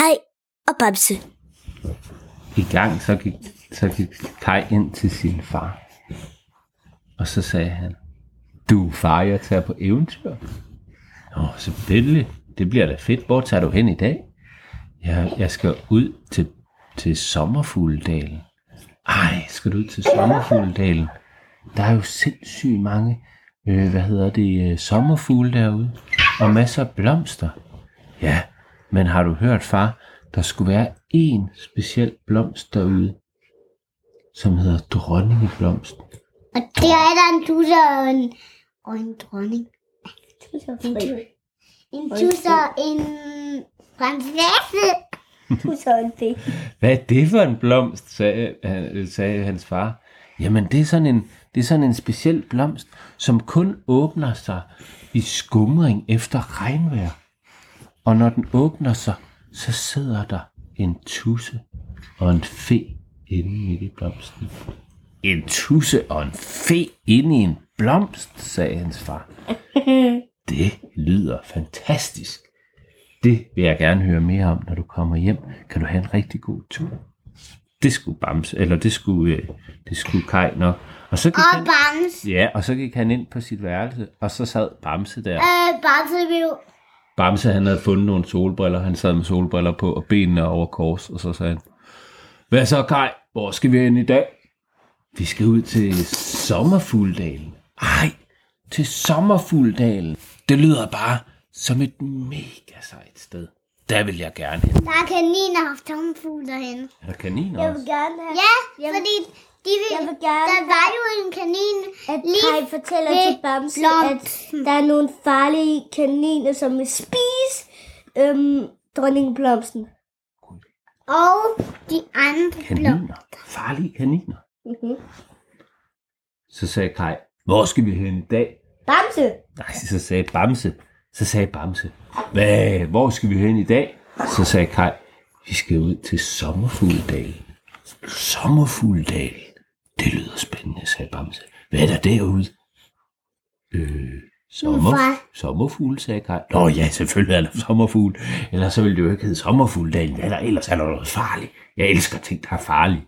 Kai og Babse. I gang, så gik, så gik Kai ind til sin far. Og så sagde han, du far, jeg tager på eventyr. Nå, selvfølgelig. Det bliver da fedt. Hvor tager du hen i dag? Jeg, jeg skal ud til, til Sommerfugledalen. Ej, skal du ud til Sommerfugledalen? Der er jo sindssygt mange, øh, hvad hedder det, øh, sommerfugle derude. Og masser af blomster. Ja, men har du hørt, far, der skulle være en speciel blomst derude, som hedder dronningeblomsten. Og der er der en tusser og en, og en dronning. En, tu- en tusser og en prinsesse. Tusser en fe. Hvad er det for en blomst, sagde, han- sagde hans far. Jamen, det er, sådan en, det er sådan en speciel blomst, som kun åbner sig i skumring efter regnvejr. Og når den åbner sig, så sidder der en tusse og en fe inde midt i blomsten. En tusse og en fe inde i en blomst, sagde hans far. Det lyder fantastisk. Det vil jeg gerne høre mere om, når du kommer hjem. Kan du have en rigtig god tur? Det skulle Bamse, eller det skulle, øh, det skulle Kai nok. Og så gik Og han, Bams. ja, og så gik han ind på sit værelse, og så sad Bamse der. Øh, Bamse jo... Bamse, han havde fundet nogle solbriller. Han sad med solbriller på, og benene over kors, og så sagde han, Hvad så, Kai? Hvor skal vi hen i dag? Vi skal ud til Sommerfugldalen. Ej, til Sommerfugldalen. Det lyder bare som et mega sejt sted. Der vil jeg gerne hen. Der er kaniner og tomfugle derhen. Er der kaniner Jeg også? vil gerne have, Ja, Jeg vil- fordi de vil, jeg vil gerne der var jo en at Kai fortæller til Bamse, blomsten. at der er nogle farlige kaniner, som vil spise øhm, dronningblomsten. og de andre. Kaniner. Farlige kaniner. Mm-hmm. Så sagde Kai, hvor skal vi hen i dag? Bamse! Nej, så sagde Bamse. Så sagde Bamse, hvad, hvor skal vi hen i dag? Så sagde Kai, vi skal ud til Sommerfugledalen. Sommerfugledalen. Det lyder spændende, sagde Bamse. Hvad er der derude? Øh, sommer, Hvorfor? sommerfugle, sagde Kai. Nå ja, selvfølgelig er der sommerfugle. Ellers så ville det jo ikke hedde Sommerfugledalen. Eller ellers er der noget farligt. Jeg elsker ting, der er farlige.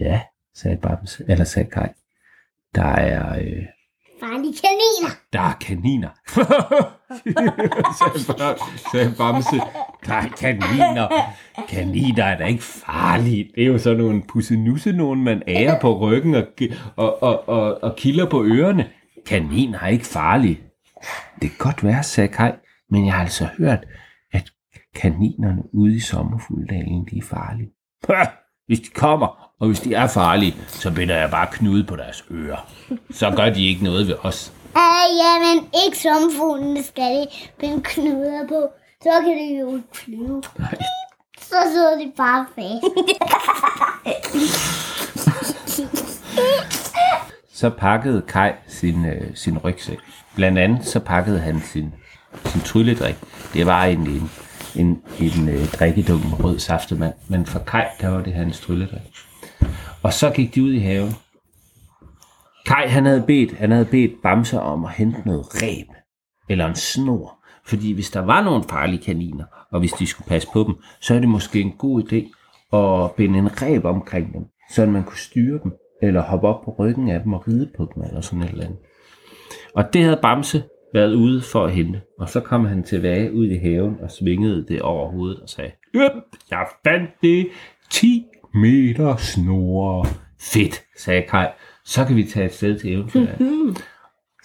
Ja, sagde Bamse. Eller sagde Kai. Der er... Øh, Farlige kaniner. der er kaniner. sagde, sagde Bamse. Der er kaniner. Kaniner er da ikke farlige. Det er jo sådan nogle pussenusse, nogen man ærer på ryggen og, og, og, og, og kilder på ørerne. Kaniner er ikke farlige. Det kan godt være, sagde Kai, men jeg har altså hørt, at kaninerne ude i sommerfuldalen, de er farlige. Hvis de kommer, og hvis de er farlige, så binder jeg bare knude på deres ører. Så gør de ikke noget ved os. Øh, jamen, ikke sommerfuglene skal de binde knuder på. Så kan de jo flyve. Så sidder de bare fast. Så pakkede Kai sin, øh, sin rygsæk. Blandt andet så pakkede han sin, sin trylledrik. Det var egentlig en, en, en øh, drikkedunk med rød saftevand. Men for Kai, der var det hans trylledrik. Og så gik de ud i haven. Kai, han havde bedt, han havde bedt Bamse om at hente noget reb. Eller en snor. Fordi hvis der var nogle farlige kaniner, og hvis de skulle passe på dem, så er det måske en god idé at binde en reb omkring dem, så man kunne styre dem, eller hoppe op på ryggen af dem og ride på dem, eller sådan et eller andet. Og det havde Bamse været ude for at hente. Og så kom han tilbage ud i haven og svingede det over hovedet og sagde, Øp, jeg fandt det 10 meter snore. Fedt, sagde Kai. Så kan vi tage et sted til eventyr.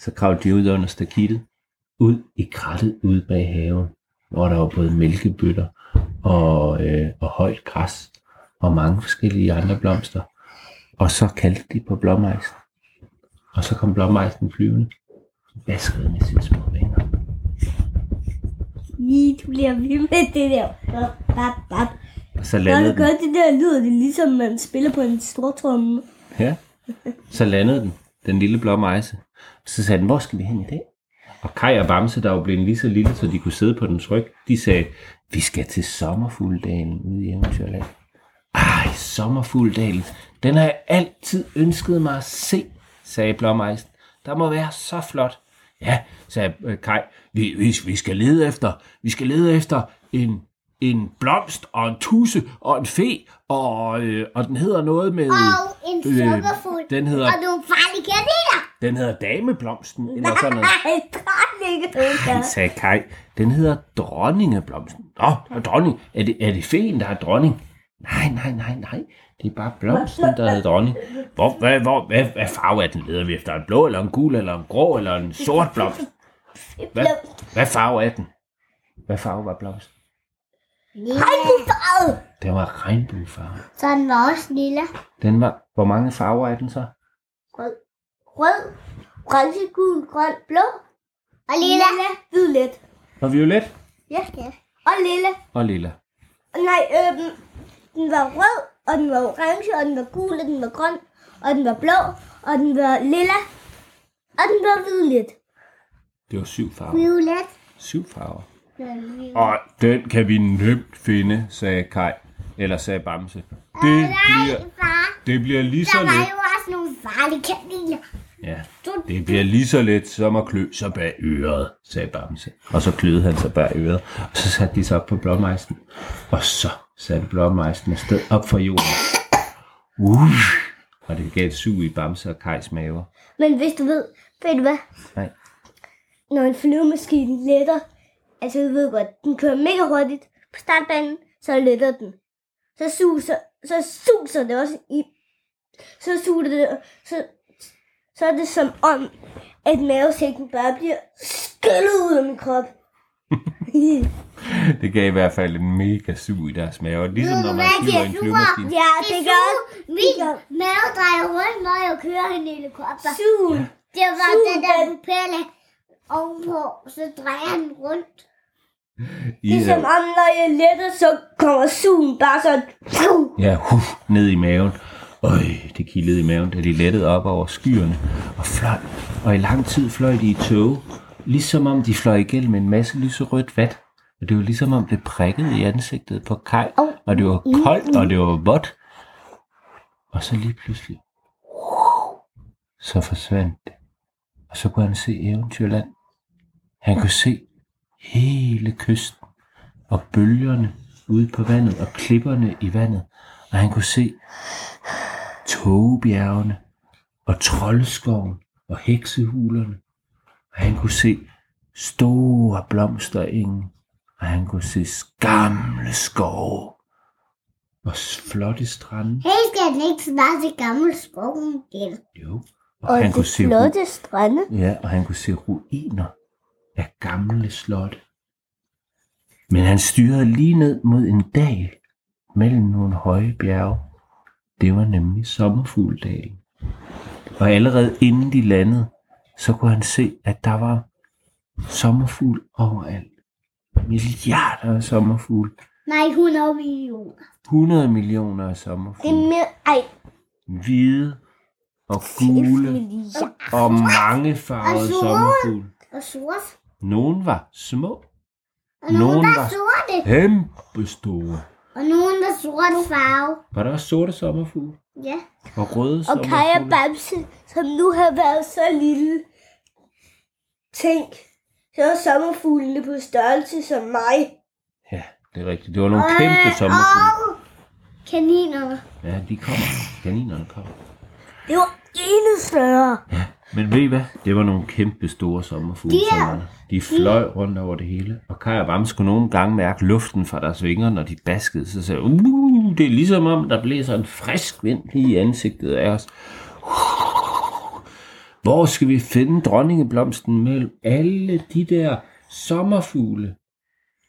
Så kravlede de ud under stakittet, ud i krattet ude bag haven, hvor der var både mælkebøtter og, øh, og højt græs og mange forskellige andre blomster. Og så kaldte de på blåmejsen. Og så kom blåmejsen flyvende. Vaskede med sine små vinger. I, du bliver vild med det der. Bap, bap, så Når landede du gør den. det der lyd, det er ligesom man spiller på en stor tromme. Ja. Så landede den, den lille blå mejse. Så sagde den, hvor skal vi hen i dag? Og Kai og Bamse, der var blevet lige så lille, så de kunne sidde på dens ryg, de sagde, vi skal til sommerfugledalen ude i Eventyrland. Ej, sommerfugledalen, den har jeg altid ønsket mig at se, sagde blåmejsen. Der må være så flot. Ja, sagde Kai, vi, vi, vi skal lede efter, vi skal lede efter en en blomst og en tusse og en fe, og, øh, og den hedder noget med... Og en Øh, sukkerfugl. den hedder- Og nogle farlige kaniner. Den hedder dameblomsten, eller sådan noget. Ej, dronninge. Han sagde Kai, den hedder dronningeblomsten. Nå, dronning. Er det, er det feen, der er dronning? Nej, nej, nej, nej. Det er bare blomsten, der hedder dronning. Hvor, hvad, hvor, hvad, hvad farve er den? Leder vi efter en blå, eller en gul, eller en grå, eller en sort blomst? Hvad, hvad farve er den? Hvad farve var blomsten? Regnbuefarvet. Den var regnbuefarve. Så den var også lille. Den var, hvor mange farver er den så? Rød. Rød. Orange, gul, grøn, blå. Og lille. Violet. Og violet Ja. Og lille. og lilla. Nej, øhm, den var rød, og den var orange, og den var gul, og den var grøn, og den var blå, og den var lilla, og den var violet. Det var syv farver. Violet. Syv farver. Og den kan vi nemt finde, sagde Kai. Eller sagde Bamse. Det bliver, det bliver lige så Der var let. jo også nogle farlige kaniner. Ja, det bliver lige så let som at klø sig bag øret, sagde Bamse. Og så kløede han sig bag øret, og så satte de sig op på blåmejsen. Og så satte blåmejsen afsted op for jorden. Uh, og det gav et sug i Bamse og Kajs maver. Men hvis du ved, ved du hvad? Nej. Når en flyvemaskine letter, altså du ved godt, den kører mega hurtigt på startbanen, så letter den. Så suser, så suser det også i, så suger det, så, så er det som om, at mavesækken bare bliver skældet ud af min krop. Det gav i hvert fald en mega sug i deres maver. Ligesom når man flyver en er flyvemaskine. ja, det gør Min mave drejer rundt, når jeg kører en helikopter. sugen. Det var Sugen, den der propelle ovenpå, så drejer den rundt. I, Ligesom om, når jeg letter, så kommer sugen bare sådan. Ja, huf, ned i maven. Øj, det kildede i maven, da de lettede op over skyerne og fløj. Og i lang tid fløj de i tog, ligesom om de fløj igennem en masse lyserødt vat. Og det var ligesom om det prikkede i ansigtet på Kai, og det var koldt, og det var vådt. Og så lige pludselig, så forsvandt det. Og så kunne han se Eventyrland. Han kunne se hele kysten og bølgerne ude på vandet og klipperne i vandet. Og han kunne se togebjergene og troldskoven og heksehulerne. Og han kunne se store blomsterenge. Og han kunne se gamle skove og flotte strande. Hey, skal ikke snart til gammel skoven? Det Jo. Og, Og han det kunne se flotte strande. Ja, og han kunne se ruiner af gamle slotte. Men han styrede lige ned mod en dal mellem nogle høje bjerge. Det var nemlig sommerfugldalen. Og allerede inden de landede, så kunne han se, at der var sommerfugl overalt. Milliarder af sommerfugle. Nej, 100 millioner. 100 millioner af Det sommerfugle. er mere... Ej, Hvide og gule milliarder. og mange farvede sommerfugle. Og sort. Nogle var små, Og nogle, Nogen der var- sorte. kæmpe store. Og nogle der er sorte farve. Var der også sorte sommerfugle? Ja. Og røde Og Kaja sommerfugle? Bamse, som nu har været så lille. Tænk, så er sommerfuglene på størrelse som mig. Ja, det er rigtigt. Det var nogle kæmpe sommerfugle. Og kaninerne. Ja, de kommer. Kaninerne kommer. Det var endnu større. Men ved I hvad? Det var nogle kæmpe store sommerfugle. De er- som var der. De fløj rundt over det hele. Og Kaj og Bams kunne nogle gange mærke luften fra deres vinger, når de baskede. Så sagde uh, det er ligesom om, der blæser en frisk vind lige i ansigtet af os. Hvor skal vi finde dronningeblomsten mellem alle de der sommerfugle?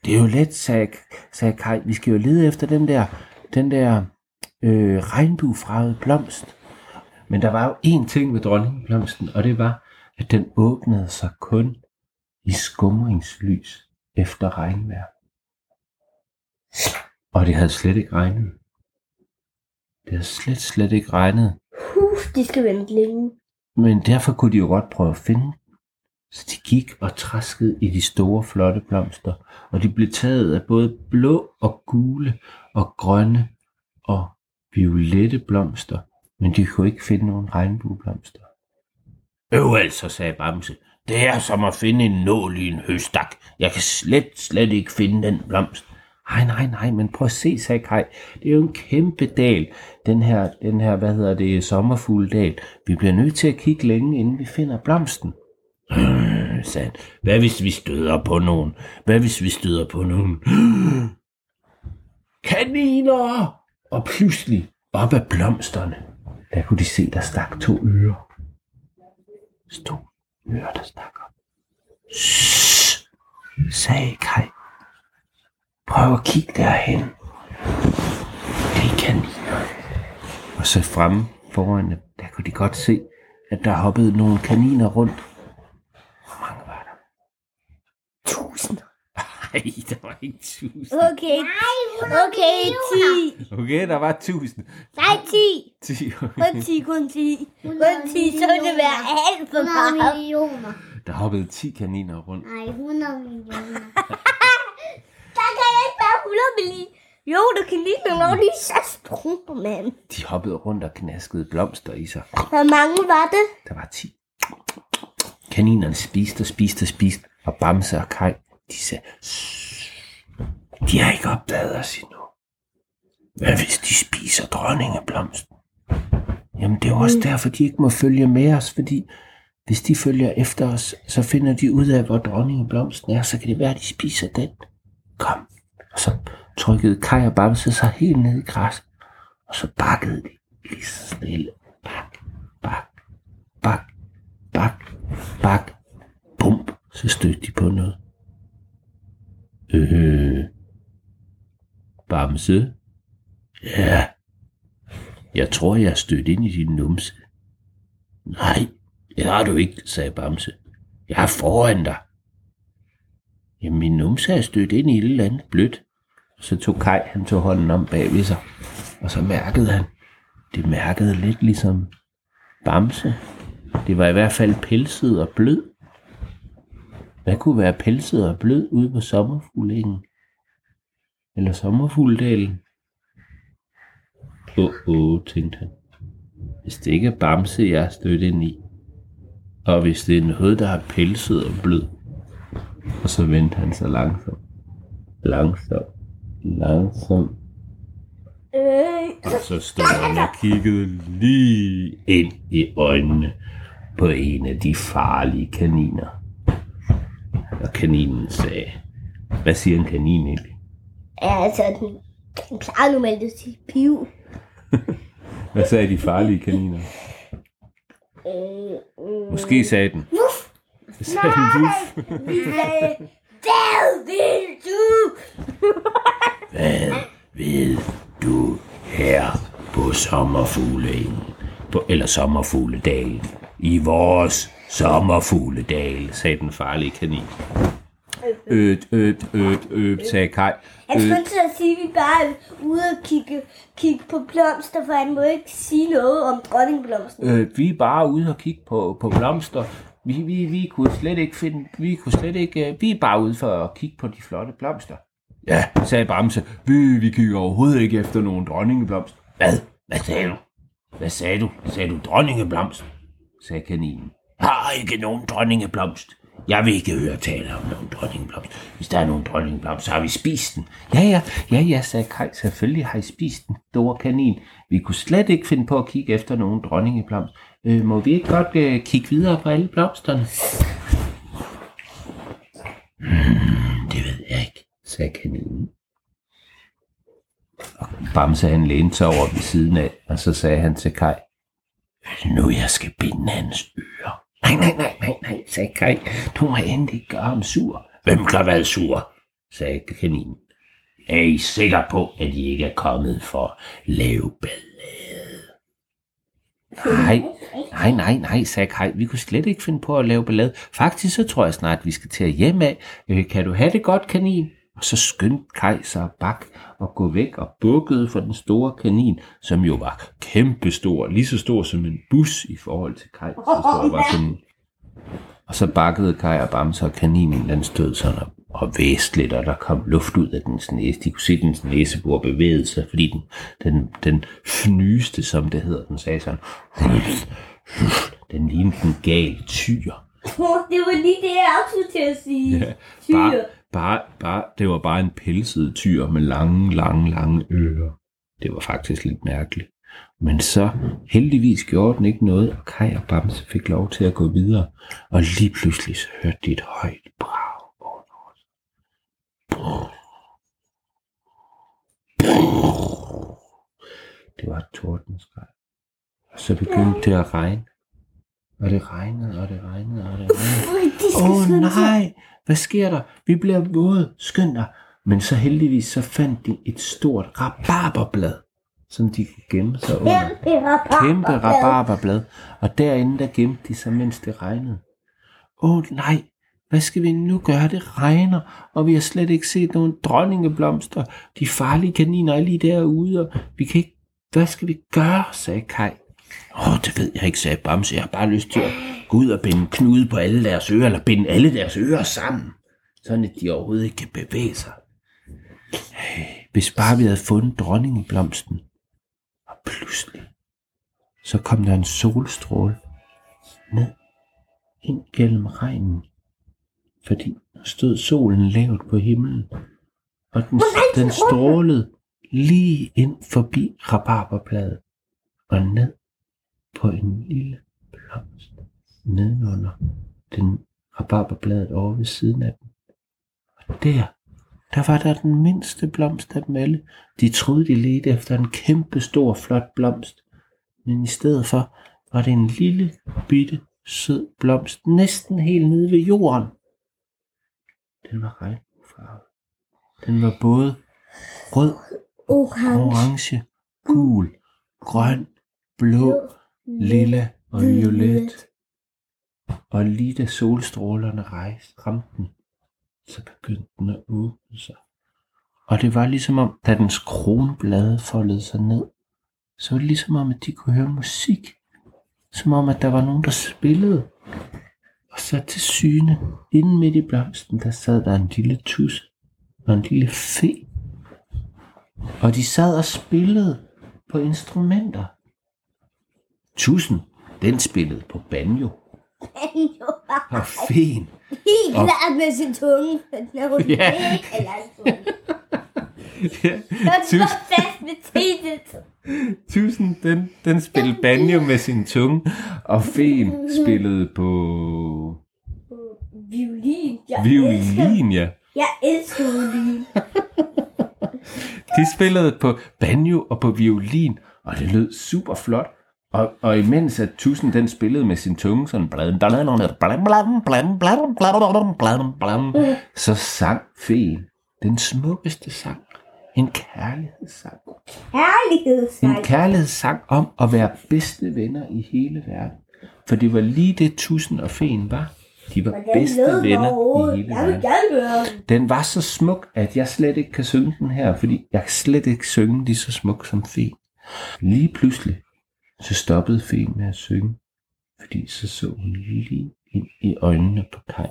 Det er jo let, sagde, sagde Kai. Vi skal jo lede efter den der, den der øh, regnbuefarvede blomst. Men der var jo én ting ved dronningeblomsten, og det var, at den åbnede sig kun i skumringslys efter regnvejr. Og det havde slet ikke regnet. Det havde slet, slet ikke regnet. Uf, de skal vente længe. Men derfor kunne de jo godt prøve at finde. Så de gik og traskede i de store, flotte blomster, og de blev taget af både blå og gule og grønne og violette blomster, men de kunne ikke finde nogen regnbueblomster. Øv altså, sagde Bamse. Det er som at finde en nål i en høstak. Jeg kan slet, slet ikke finde den blomst. Nej, nej, nej, men prøv at se, sagde Kai. Det er jo en kæmpe dal, den her, den her hvad hedder det, sommerfugledal. Vi bliver nødt til at kigge længe, inden vi finder blomsten. Øh, sagde han. Hvad hvis vi støder på nogen? Hvad hvis vi støder på nogen? Kaniner! Og pludselig, op ad blomsterne, der kunne de se, der stak to ører. Stod ører, der stak op. Shh, sagde Kai. Prøv at kigge derhen. Det er kaniner. Og så fremme foran dem, der kunne de godt se, at der hoppede nogle kaniner rundt. Hvor mange var der? Tusind. Nej, der var ikke tusind. Okay. Okay, 10. Okay, der var tusind. Nej, 10. Ti. Kun 10, kun 10. Kun 10, så vil det være alt for 100 meget. millioner. Der hoppede 10 kaniner rundt. Nej, 100 millioner. Der kan ikke være 100 millioner. Jo, du kan lige nogle er så store, mand. De hoppede rundt og knaskede blomster i sig. Hvor mange var det? Der var 10. Kaninerne spiste og spiste og spiste, og Bamse og Kai, de sagde, "Shh, de har ikke opdaget os endnu. Hvad hvis de spiser dronningeblomsten? Jamen det er jo også derfor, de ikke må følge med os, fordi hvis de følger efter os, så finder de ud af, hvor dronningeblomsten er, så kan det være, at de spiser den. Kom. Og så trykkede Kai og Bamse sig helt ned i græs, og så bakkede de lige så stille. Bak, bak, bak, bak, bak, bum, så stødte de på noget. Øh, Bamse? Ja, jeg tror, jeg er stødt ind i din numse. Nej, det har du ikke, sagde Bamse. Jeg er foran dig. Jamen, min numse er stødt ind i et eller andet blødt. Så tog Kai, han tog hånden om bag ved sig, og så mærkede han, det mærkede lidt ligesom Bamse. Det var i hvert fald pelset og blød. Hvad kunne være pelset og blød ude på sommerfuglengen? Eller sommerfugledalen? Åh, oh, tænkte han. Hvis det ikke er Bamse, jeg er stødt ind i. Og hvis det er noget, der har pelset og blød. Og så vendte han sig langsomt. Langsomt. Langsomt. Øh, Og så stod han og kiggede lige ind i øjnene på en af de farlige kaniner. Og kaninen sagde, hvad siger en kanin egentlig? ja, altså, den, den plejer normalt at sige piv. Hvad sagde de farlige kaniner? Øh, øh, Måske sagde den. Hvad sagde den wuff? sagde, hvad vil du? Hvad ved du her på sommerfuglen? På, eller sommerfugledalen. I vores sommerfugledal, sagde den farlige kanin. Øt, øt, øt, øt, sagde Kai. Han Øh, skulle til at sige, at vi bare er ude og kigge, kigge på blomster, for han må ikke sige noget om dronningblomsten. Øh, vi er bare ude og kigge på, på blomster. Vi, vi, vi kunne slet ikke finde, vi kunne slet ikke, øh, vi er bare ude for at kigge på de flotte blomster. Ja, sagde Bamse. Vi, vi kigger overhovedet ikke efter nogen dronningeblomst. Hvad? Hvad sagde du? Hvad sagde du? Sagde du dronningeblomst? sagde kaninen. Har ikke nogen dronningeblomst. Jeg vil ikke høre tale om nogen dronningeblomst. Hvis der er nogen dronningeblomst, så har vi spist den. Ja, ja, ja, ja, sagde Kaj. Selvfølgelig har I spist den, store kanin. Vi kunne slet ikke finde på at kigge efter nogen dronningeblomst. Øh, må vi ikke godt øh, kigge videre på alle blomsterne? Hmm, det ved jeg ikke, sagde kaninen. Og Bamse han lænede sig over ved siden af, og så sagde han til Kaj, nu jeg skal binde hans ører. Nej, nej, nej, nej, nej, sagde Kai. Du må endelig ikke gøre ham sur. Hvem kan være sur? sagde kaninen. Er I sikker på, at I ikke er kommet for at lave ballade? Nej, nej, nej, nej, sagde Kai. Vi kunne slet ikke finde på at lave ballade. Faktisk så tror jeg snart, vi skal til at hjem af. Øh, kan du have det godt, kanin? Og så skyndte Kai sig bak og gå væk og bukkede for den store kanin, som jo var kæmpestor, lige så stor som en bus i forhold til Kai. Så stor var sådan. Og så bakkede Kai og Bamse, og kaninen den stod sådan og, og væste lidt, og der kom luft ud af dens næse. De kunne se, at dens næsebor bevægede sig, fordi den, den, den fnyste, som det hedder, den sagde sådan, den lignede en gal tyr. Det var lige det, jeg også til at sige. Bare, Tyr bare, bare, det var bare en pelset tyr med lange, lange, lange ører. Det var faktisk lidt mærkeligt. Men så heldigvis gjorde den ikke noget, og Kai og Bamse fik lov til at gå videre. Og lige pludselig så hørte de et højt brag under os. Det var et tordenskrej. Og så begyndte det at regne. Og det regnede, og det regnede, og det regnede. Åh oh, nej, hvad sker der? Vi bliver våde, skynd dig. Men så heldigvis så fandt de et stort rabarberblad, som de kunne gemme sig under. Kæmpe rabarberblad. Og derinde der gemte de sig, mens det regnede. Åh oh, nej, hvad skal vi nu gøre? Det regner, og vi har slet ikke set nogen dronningeblomster. De farlige kaniner er lige derude, og vi kan ikke... Hvad skal vi gøre, sagde Kai. Åh, oh, det ved jeg ikke, sagde Bamse. Jeg har bare lyst til at gå ud og binde knude på alle deres ører, eller binde alle deres ører sammen, sådan at de overhovedet ikke kan bevæge sig. Hey, hvis bare vi havde fundet dronningeblomsten. Og pludselig, så kom der en solstråle ned ind gennem regnen, fordi der stod solen lavt på himlen, og den, den strålede lige ind forbi rabarberbladet og ned på en lille blomst nedenunder den rabarberbladet over ved siden af den. Og der, der var der den mindste blomst af dem alle. De troede, de ledte efter en kæmpe stor flot blomst, men i stedet for var det en lille bitte sød blomst næsten helt nede ved jorden. Den var regnbuefarvet. Den var både rød, Orange. orange, gul, grøn, blå, lilla og violet. Og lige da solstrålerne rejste, ramte den, så begyndte den at åbne sig. Og det var ligesom om, da dens kronblade foldede sig ned, så var det ligesom om, at de kunne høre musik. Som om, at der var nogen, der spillede. Og så til syne, inden midt i blomsten, der sad der en lille tusse og en lille fe. Og de sad og spillede på instrumenter. Tusen, den spillede på banjo. Og fen. Helt klart med sin tunge. Når hun Ja. Eller. Ja, Når du tus, var fast med tedet. tusen, den, den spillede banjo med sin tunge. Og fen spillede på Violin. Jeg elsker, violin, ja. jeg elsker violin. De spillede på banjo og på violin, og det lød super flot. Og, og imens at Tusen den spillede med sin tunge sådan, så sang feen den smukkeste sang. En kærlighedssang. Kærlighedssang. En kærlighedssang om at være bedste venner i hele verden. For det var lige det, Tusen og Feen var. De var bedste venner i hele verden. Den var så smuk, at jeg slet ikke kan synge den her, fordi jeg slet ikke synge lige så smuk som Feen. Lige pludselig, så stoppede feen med at synge, fordi så så hun lige ind i øjnene på Kai.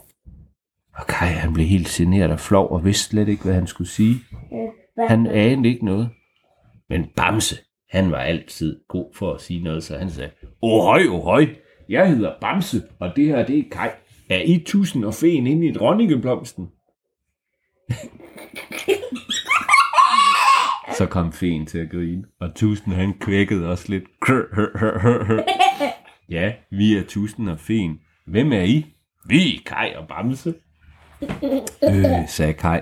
Og Kai han blev helt generet og flov og vidste slet ikke, hvad han skulle sige. Han anede ikke noget. Men Bamse, han var altid god for at sige noget, så han sagde, Ohøj, ohøj, jeg hedder Bamse, og det her det er Kai. Er I tusind og feen inde i dronningeblomsten? Så kom fen til at grine, og tusind han kvækkede også lidt. Ja, vi er tusind og fen. Hvem er I? Vi er Kai og Bamse. Øh, sagde Kai.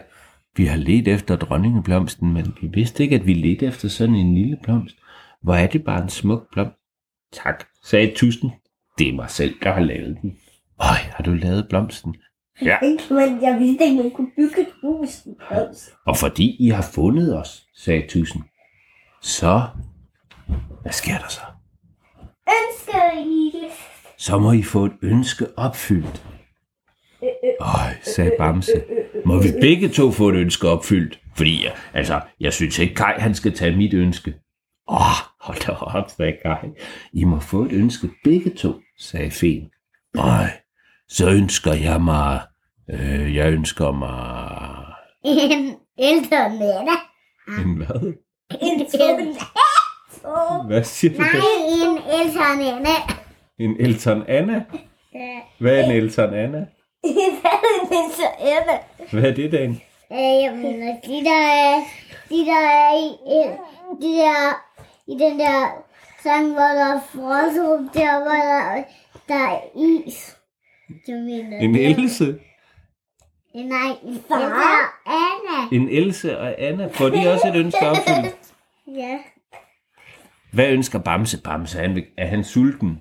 Vi har let efter dronningeblomsten, men vi vidste ikke, at vi ledte efter sådan en lille blomst. Hvor er det bare en smuk blomst? Tak, sagde tusind. Det er mig selv, der har lavet den. Øj, har du lavet blomsten? Ja, Men jeg vidste ikke, man kunne bygge et hus. i blomst. og fordi I har fundet os, sagde tusind. Så, hvad sker der så? Ønsker I Så må I få et ønske opfyldt. Øj, sagde Bamse. Må vi begge to få et ønske opfyldt? Fordi, altså, jeg synes ikke, Kai, han skal tage mit ønske. Åh, oh, hold da op, sagde Kai. I må få et ønske begge to, sagde Fen. Øj, så ønsker jeg mig... Øh, jeg ønsker mig... En ældre Nana. En hvad? en? Åh, Hvad siger du? Nej, en ældre Nana. En Elton Anna? Hvad er en Elton Anna? Hvad er en så Emma. Hvad er det, Dan? Øh, jeg mener, de der er, de der er i, de der, i den der sang, hvor der er frostrum, der hvor der, der er is. Jeg mener, En Else? Nej, en Far? far. Anna. En Else og Anna. Får de også et ønske opfyldt? Ja. Hvad ønsker Bamse? Bamse, han vil, er han sulten?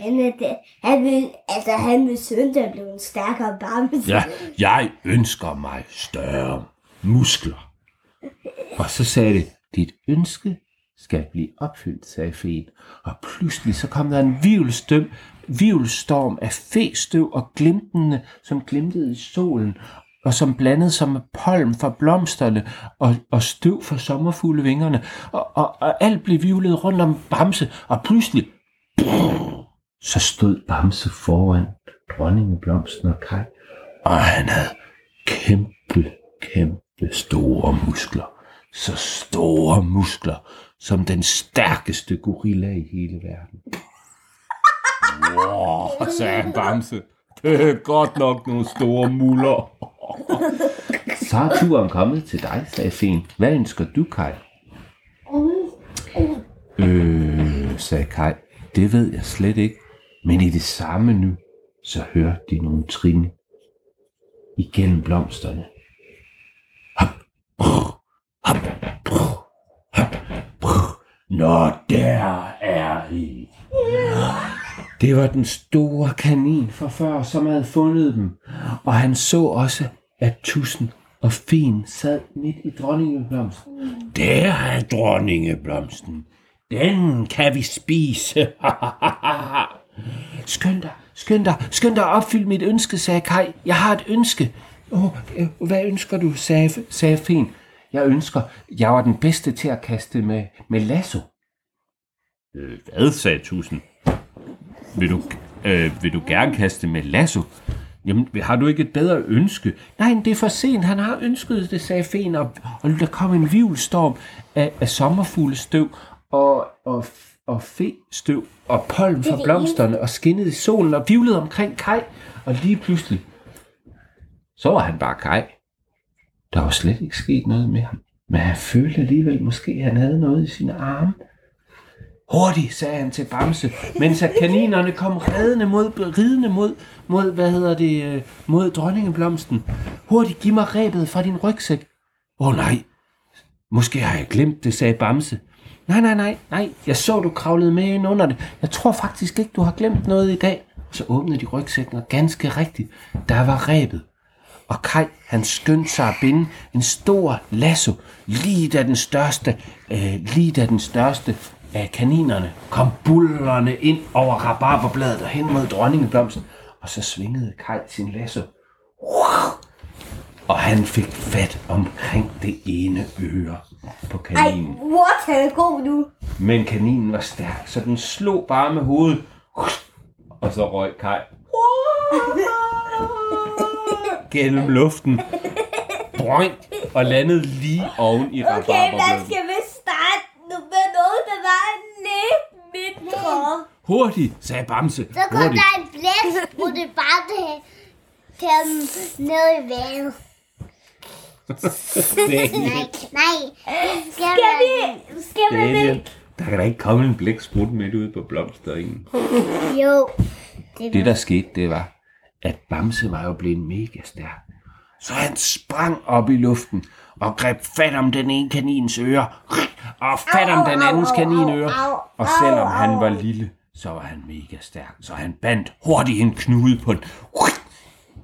Han, er det, han vil, altså han vil søndag blive en stærkere bamse. Ja, jeg ønsker mig større muskler. Og så sagde det, dit ønske skal blive opfyldt, sagde feen. Og pludselig så kom der en vivlstøm, vivelstorm af festøv og glimtende, som glimtede i solen, og som blandede sig med pollen fra blomsterne og, og støv fra sommerfuglevingerne. Og, og, og alt blev vivlet rundt om Bamse, og pludselig så stod Bamse foran dronningeblomsten og Kaj, og han havde kæmpe, kæmpe store muskler. Så store muskler, som den stærkeste gorilla i hele verden. Wow, sagde han Bamse. Det er godt nok nogle store muller. Så er turen kommet til dig, sagde Fen. Hvad ønsker du, Kai? Øh, sagde Kai. Det ved jeg slet ikke. Men i det samme nu, så hørte de nogle trin igennem blomsterne. Hop, brr, hop, brr, hop, brr. Nå, der er I. Det var den store kanin fra før, som havde fundet dem. Og han så også, at tusen og fin sad midt i dronningeblomsten. Der er dronningeblomsten. Den kan vi spise. skynd dig, skynd dig, skynd dig at opfylde mit ønske, sagde Kai. Jeg har et ønske. Åh, oh, hvad ønsker du, sagde, sagde Fien. Jeg ønsker, jeg var den bedste til at kaste med, med lasso. Øh, hvad, sagde Tusen? Vil du, øh, vil du gerne kaste med lasso? Jamen, har du ikke et bedre ønske? Nej, det er for sent. Han har ønsket det, sagde Fen, og, og der kom en vivlstorm af, af sommerfuglestøv og, og, og fe-støv og pollen fra blomsterne og skinnede i solen og vivlede omkring Kai. Og lige pludselig, så var han bare Kai. Der var slet ikke sket noget med ham. Men han følte alligevel, måske han havde noget i sine arme. Hurtigt, sagde han til Bamse, mens at kaninerne kom redende mod, ridende mod, mod, hvad hedder det, øh, mod dronningeblomsten. Hurtigt, giv mig rebet fra din rygsæk. Åh oh, nej, måske har jeg glemt det, sagde Bamse. Nej, nej, nej, nej, jeg så, du kravlede med ind under det. Jeg tror faktisk ikke, du har glemt noget i dag. Så åbnede de rygsækken, og ganske rigtigt, der var rebet. Og Kai, han skyndte sig at binde en stor lasso, lige da den største, øh, lige da den største af kaninerne kom bullerne ind over rabarberbladet og hen mod dronningeblomsten. Og så svingede Kai sin lasso. Og han fik fat omkring det ene øre på Ej, kaninen. what, han er god nu. Men kaninen var stærk, så den slog bare med hovedet. Og så røg Kai. Gennem luften. Drøng, og landede lige oven i Okay, rabarberbladet. skal vist starte nu med noget, der var lidt mindre. Hurtigt, sagde Bamse. Så kom Hurtigt. der en blæst, hvor det bare til, til dem ned i vandet. Nej, nej. Det skal, Skal vi, skal vi? Daniel, der kan da ikke komme en blæksprut midt ude på blomsterengen. Jo. Det der skete, det var, at Bamse var jo blevet mega stærk. Så han sprang op i luften og greb fat om den ene kanins øre, og fat om den andens kaninøre. Og selvom han var lille, så var han mega stærk. Så han bandt hurtigt en knude på den.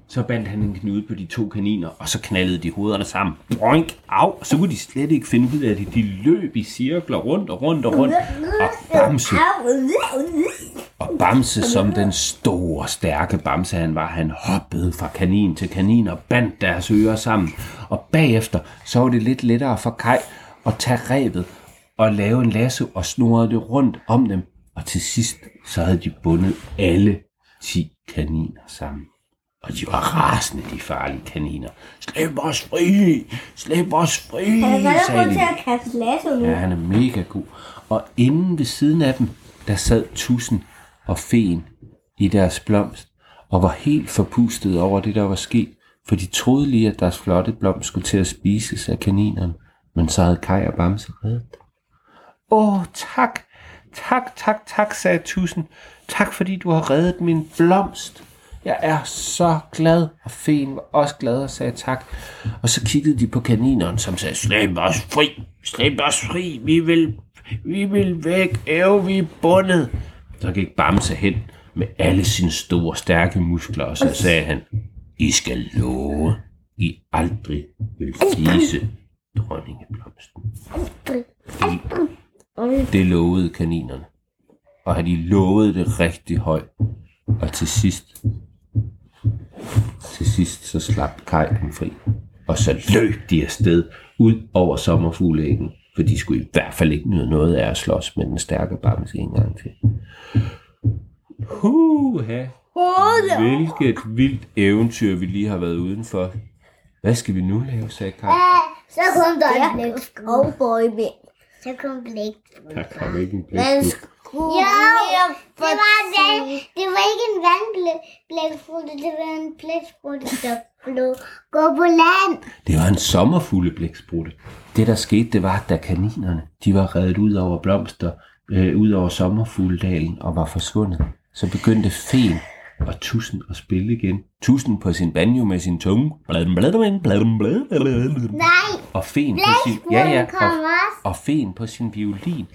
Så bandt han en knude på de to kaniner, og så knaldede de hovederne sammen. Boink, au, så kunne de slet ikke finde ud af det. De løb i cirkler rundt og rundt og rundt. Og Bamse og Bamse, som den store, stærke Bamse han var, han hoppede fra kanin til kanin og bandt deres ører sammen. Og bagefter, så var det lidt lettere for Kai at tage rebet og lave en lasso og snurrede det rundt om dem. Og til sidst, så havde de bundet alle 10 kaniner sammen. Og de var rasende, de farlige kaniner. Slip os fri! Slip os fri! Han er god til at kaste lasso nu. Ja, han er mega god. Og inden ved siden af dem, der sad tusen og fen i deres blomst. og var helt forpustet over det, der var sket, for de troede lige, at deres flotte blomst skulle til at spises af kaninerne, men så havde Kai og Bamse reddet. Åh, tak, tak, tak, tak, sagde Tusen. Tak, fordi du har reddet min blomst. Jeg er så glad, og Fen var også glad og sagde tak. Og så kiggede de på kaninerne, som sagde, slip os fri, slip os fri, vi vil, vi vil væk, æv, vi er bundet. Så gik Bamse hen med alle sine store, stærke muskler, og så sagde han, I skal love, I aldrig vil spise dronningeblomsten. Det lovede kaninerne. Og de lovede det rigtig højt. Og til sidst, til sidst så slap Kai dem fri. Og så løb de afsted ud over sommerfugleæggen. For de skulle i hvert fald ikke nyde noget af at slås med den stærke bamse en gang til. Huha, hvilket vildt eventyr vi lige har været udenfor. Hvad skal vi nu lave, sagde Kai. Så kom der en cowboy med. Så kom blæksprut. Der kom ikke en Man blæksprut. skulle Jo, det var den. Det var ikke en vandblæksprut, det var en blæksprut, der flå. Gå på land. Det var en sommerfugleblæksprutte. Det der skete, det var, at da kaninerne de var reddet ud over blomster, øh, ud over sommerfugledalen og var forsvundet, så begyndte fen og tusen at spille igen. Tusen på sin banjo med sin tunge. Bladum, bladum, bladum, bladum, bladum. Nej, Og fen på sin, ja, ja, og, og fen på sin violin.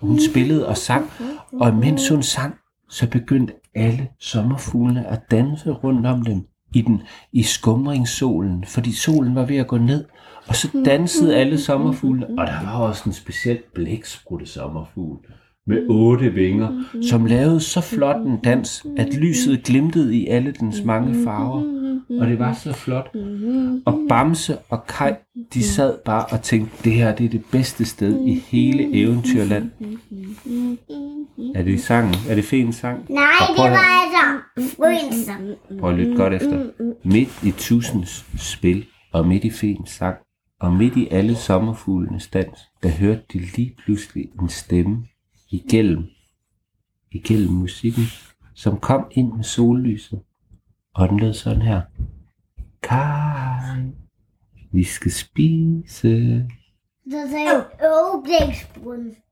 Hun spillede og sang, og mens hun sang, så begyndte alle sommerfuglene at danse rundt om dem i den i skumringssolen, fordi solen var ved at gå ned. Og så dansede alle sommerfuglene, og der var også en speciel blæksprutte sommerfugl med otte vinger, som lavede så flot en dans, at lyset glimtede i alle dens mange farver. Og det var så flot. Og Bamse og Kai, de sad bare og tænkte, det her det er det bedste sted i hele Eventyrland. Er det sangen? Er det fæn sang? Nej, det var altså frøenser. Prøv at lytte godt efter. Midt i tusens spil, og midt i fens sang, og midt i alle sommerfuglenes dans, der hørte de lige pludselig en stemme igennem, igennem musikken, som kom ind med sollyset. Og den lød sådan her. Kai, vi skal spise. Så sagde jeg, øv.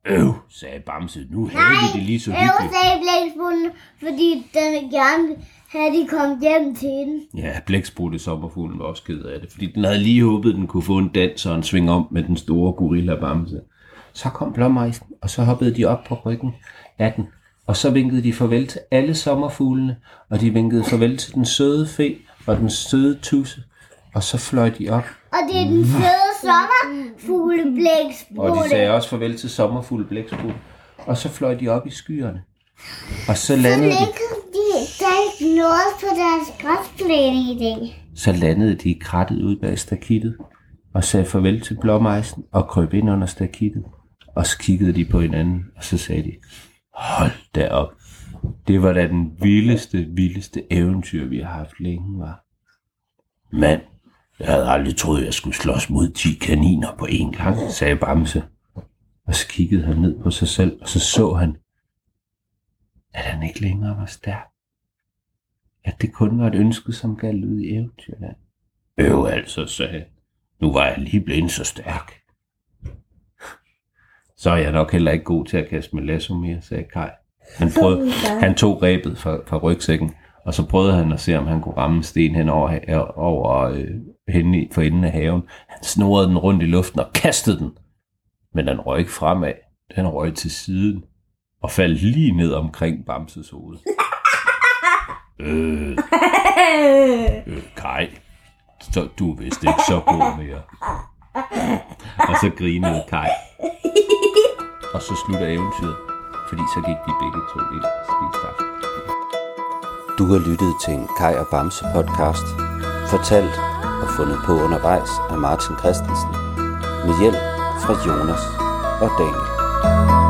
Øv, sagde Bamse. Nu havde Nej, vi det lige så øv, hyggeligt. sagde blækspruten, fordi den gerne have de kom hjem til den. Ja, blæksprutte sommerfuglen var også ked af det, fordi den havde lige håbet, den kunne få en dans og en sving om med den store gorilla Bamse. Så kom blåmejsen, og så hoppede de op på ryggen af den, og så vinkede de farvel til alle sommerfuglene, og de vinkede farvel til den søde fe og den søde tusse, og så fløj de op, Og det er den søde sommerfugle og de sagde også farvel til sommerfugle blæksprutte, og så fløj de op i skyerne. Og så landede de, de, der er ikke noget på deres græsplæne i dag. så landede de i krattet ud bag stakittet, og sagde farvel til blåmejsen og krøb ind under stakittet. Og så kiggede de på hinanden, og så sagde de, hold da op. Det var da den vildeste, vildeste eventyr, vi har haft længe, var. Mand, jeg havde aldrig troet, jeg skulle slås mod 10 kaniner på én gang, sagde Bamse. Og så kiggede han ned på sig selv, og så så han, at han ikke længere var stærk. At det kun var et ønske, som galt ud i eventyrland. Øv altså, sagde han. Nu var jeg lige blevet så stærk. Så er jeg nok heller ikke god til at kaste med lasso mere, sagde Kai. Han, prøvede, han tog rebet fra, fra rygsækken, og så prøvede han at se, om han kunne ramme en sten hen over, ha- over øh, hen i, for enden af haven. Han snorede den rundt i luften og kastede den. Men den røg ikke fremad. Den røg til siden og faldt lige ned omkring Bamses hoved. øh, øh, Kai, så du er vist ikke så god mere. Og så grinede Kai. Og så slutter eventyret, fordi så gik de begge to ind og spiste aften. Du har lyttet til en Kai og Bamse podcast, fortalt og fundet på undervejs af Martin Christensen, med hjælp fra Jonas og Daniel.